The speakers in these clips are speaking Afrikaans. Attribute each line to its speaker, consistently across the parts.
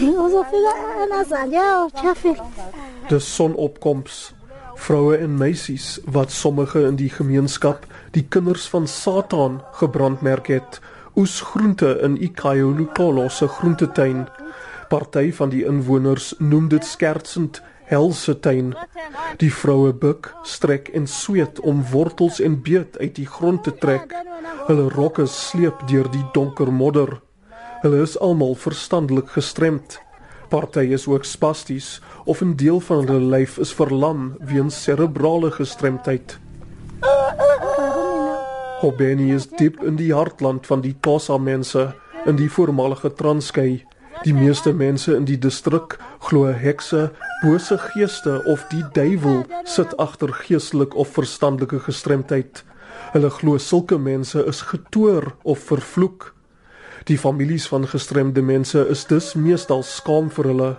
Speaker 1: Uzofika anazanya traffic.
Speaker 2: Dis sonopkoms. Vroue en meisies wat sommige in die gemeenskap die kinders van Satan gebrandmerk het, oes groente in Ikayolukolo se groentetuin. Party van die inwoners noem dit skertsend helse tuin. Die vroue buk, strek en sweet om wortels en beet uit die grond te trek. Hulle rokke sleep deur die donker modder. Hulle is almal verstandelik gestremd. Party is ook spasties of 'n deel van hulle lyf is verlam weens serebrale gestremdheid. Hobeni is diep in die hartland van die Tosa mense in die voormalige Transkei. Die meeste mense in die distrik glo hekse, bose geeste of die duiwel sit agter geestelik of verstandelike gestremdheid. Hulle glo sulke mense is getoor of vervloek. Die families van gestremde mense is dus meestal skaam vir hulle.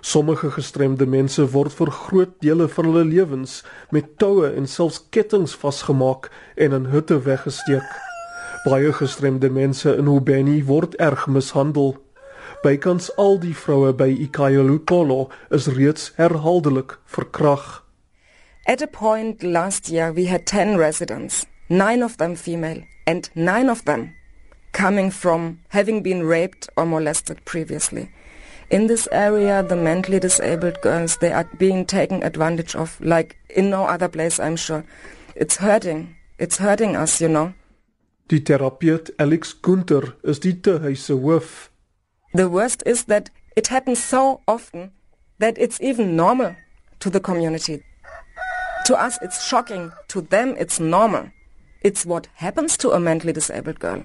Speaker 2: Sommige gestremde mense word vir groot dele van hulle lewens met toue en selfs kettinge vasgemaak en in hutte weggesteek. Baie gestremde mense in Ubeni word erg mishandel. Bykans al die vroue by Ikayolukolo is reeds herhaaldelik verkrag.
Speaker 3: At a point last year we had 10 residents, 9 of them female and 9 of them coming from having been raped or molested previously. In this area, the mentally disabled girls, they are being taken advantage of like in no other place, I'm sure. It's hurting. It's hurting us, you know.
Speaker 2: Die terapeut Alex Gunter is die tehuise hoof.
Speaker 3: The worst is that it happens so often that it's even normal to the community. To us, it's shocking. To them, it's normal. It's what happens to a mentally disabled girl.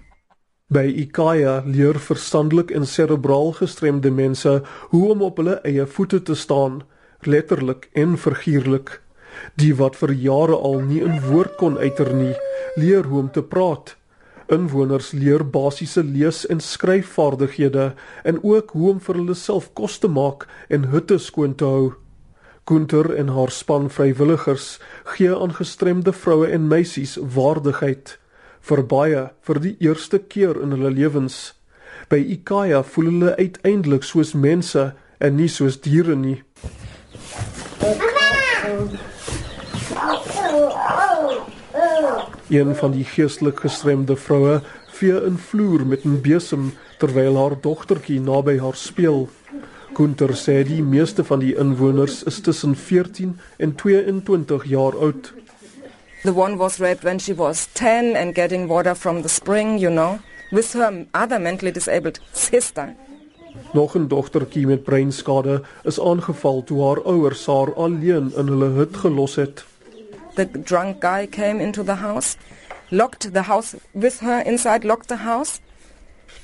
Speaker 2: By Ikaya leer verstandelik en serebraal gestremde mense hoe om op hulle eie voete te staan, letterlik en figuurlik. Die wat vir jare al nie 'n woord kon uiter nie, leer hoe om te praat. Inwoners leer basiese lees- en skryfvaardighede en ook hoe om vir hulle self kos te maak en hutte skoon te hou. Gunter en haar span vrywilligers gee aan gestremde vroue en meisies waardigheid vir baie vir die eerste keer in hulle lewens. By Ikaya voel hulle uiteindelik soos mense en nie soos diere nie. Een van die geestelik gestremde vroue vee 'n vloer met 'n besem terwyl haar dogtertjie naby haar speel. Gunter sê die meeste van die inwoners is tussen 14 en 22 jaar oud.
Speaker 3: The one was raped when she was 10 and getting water from the spring, you know, with her other mentally disabled sister.
Speaker 2: Nog 'n dogtertjie met breinskade is aangeval toe haar ouers haar alleen in hulle hut gelos het.
Speaker 3: The drunk guy came into the house, locked the house with her inside, locked the house,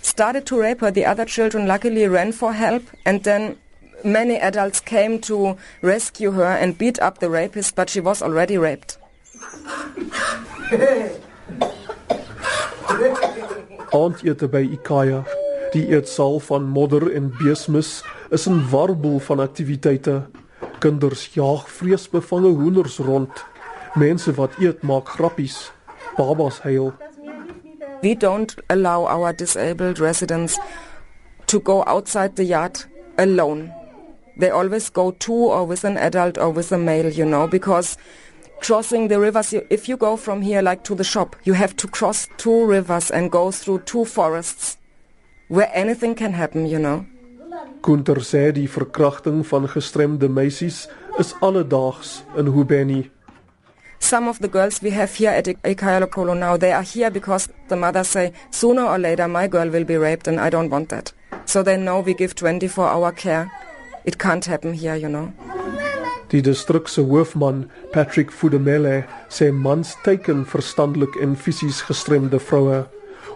Speaker 3: started to rape her. The other children luckily ran for help and then many adults came to rescue her and beat up the rapist, but she was already raped.
Speaker 2: Aandete by Ikaya, die eetsaal van modder en beesmis, is 'n warboel van aktiwiteite. Kinders jaag vreesbevange hoenders rond. Mense wat eet maak grappies. Babas huil.
Speaker 3: We don't allow our disabled residents to go outside the yard alone. They always go two or with an adult or with a male, you know, because crossing the rivers if you go from here like to the shop you have to cross two rivers and go through two forests where anything can happen you know?
Speaker 2: Gunter sê die verkrachting van gestremde meisies is alledaags in Hubeni.
Speaker 3: Some of the girls we have here at Ikayalo Polo now they are here because the mothers say sooner or later my girl will be raped and I don't want that. So they know we give 24 hour care. It can't happen here you know
Speaker 2: Die distrik se hoofman, Patrick Fudemele, sê mans teiken verstandelik en fisies gestremde vroue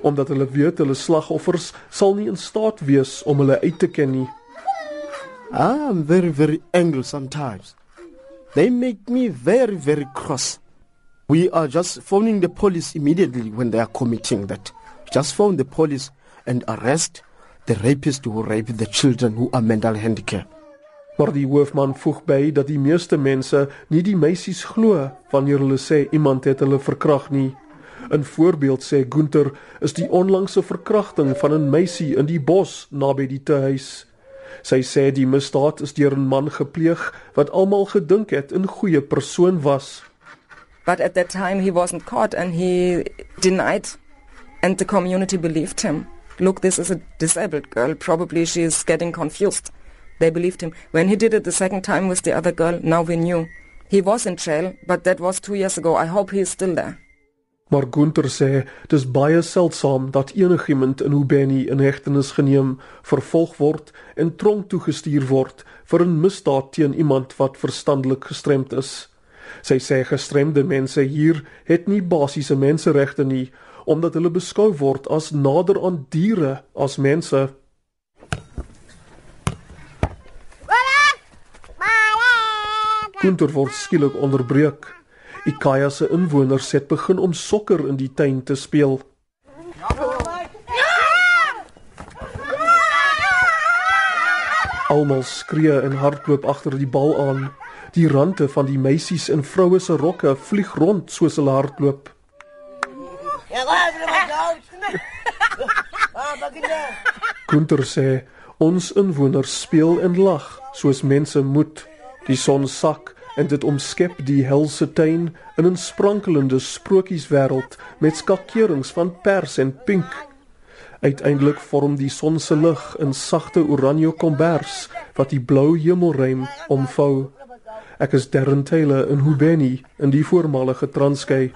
Speaker 2: omdat hulle weet hulle slagoffers sal nie in staat wees om hulle uit te ken nie.
Speaker 4: I'm very very angry sometimes. They make me very very cross. We are just phoning the police immediately when they are committing that. Just phone the police and arrest the rapist who raped the children who are mental handicapped.
Speaker 2: Maar die hoofman voeg by dat die meeste mense nie die meisies glo wanneer hulle sê iemand het hulle verkrag nie. 'n Voorbeeld sê Gunter is die onlangse verkrachting van 'n meisie in die bos naby die tehuis. Sy sê die misdaad is deur 'n man gepleeg wat almal gedink het 'n goeie persoon was.
Speaker 3: But at that time he wasn't caught and he denied and the community believed him. Look, this is a disabled girl. Probably she is getting confused. They believed him. When he did it the second time with the other girl, now we knew. He was in jail, but that was two years ago. I hope he is still there.
Speaker 2: Maar Gunther sê dis baie seldsaam dat enigiemand in Ubeni in hegtenis geneem, vervolg word en tronk toegestuur word vir 'n misdaad teen iemand wat verstandelik gestremd is. Sy sê gestremde mense hier het nie basiese menseregte nie omdat hulle beskou word as nader aan diere as mense. Gunther word skielik onderbreek. Ikaya se inwoners het begin om sokker in die tuin te speel. Almal skree en hardloop agter die bal aan. Die rande van die meisies en vroue se rokke vlieg rond soos hulle hardloop. Gunther sê ons inwoners speel en lag soos mense moet. Die son sak en dit omskep die helse tuin in 'n sprankelende sprokieswêreld met skakerings van pers en pink. Uiteindelik vorm die son se lig 'n sagte oranje kombers wat die blou hemelruim omvou. Ek is Darren Taylor in Hubeni in die voormalige Transkei.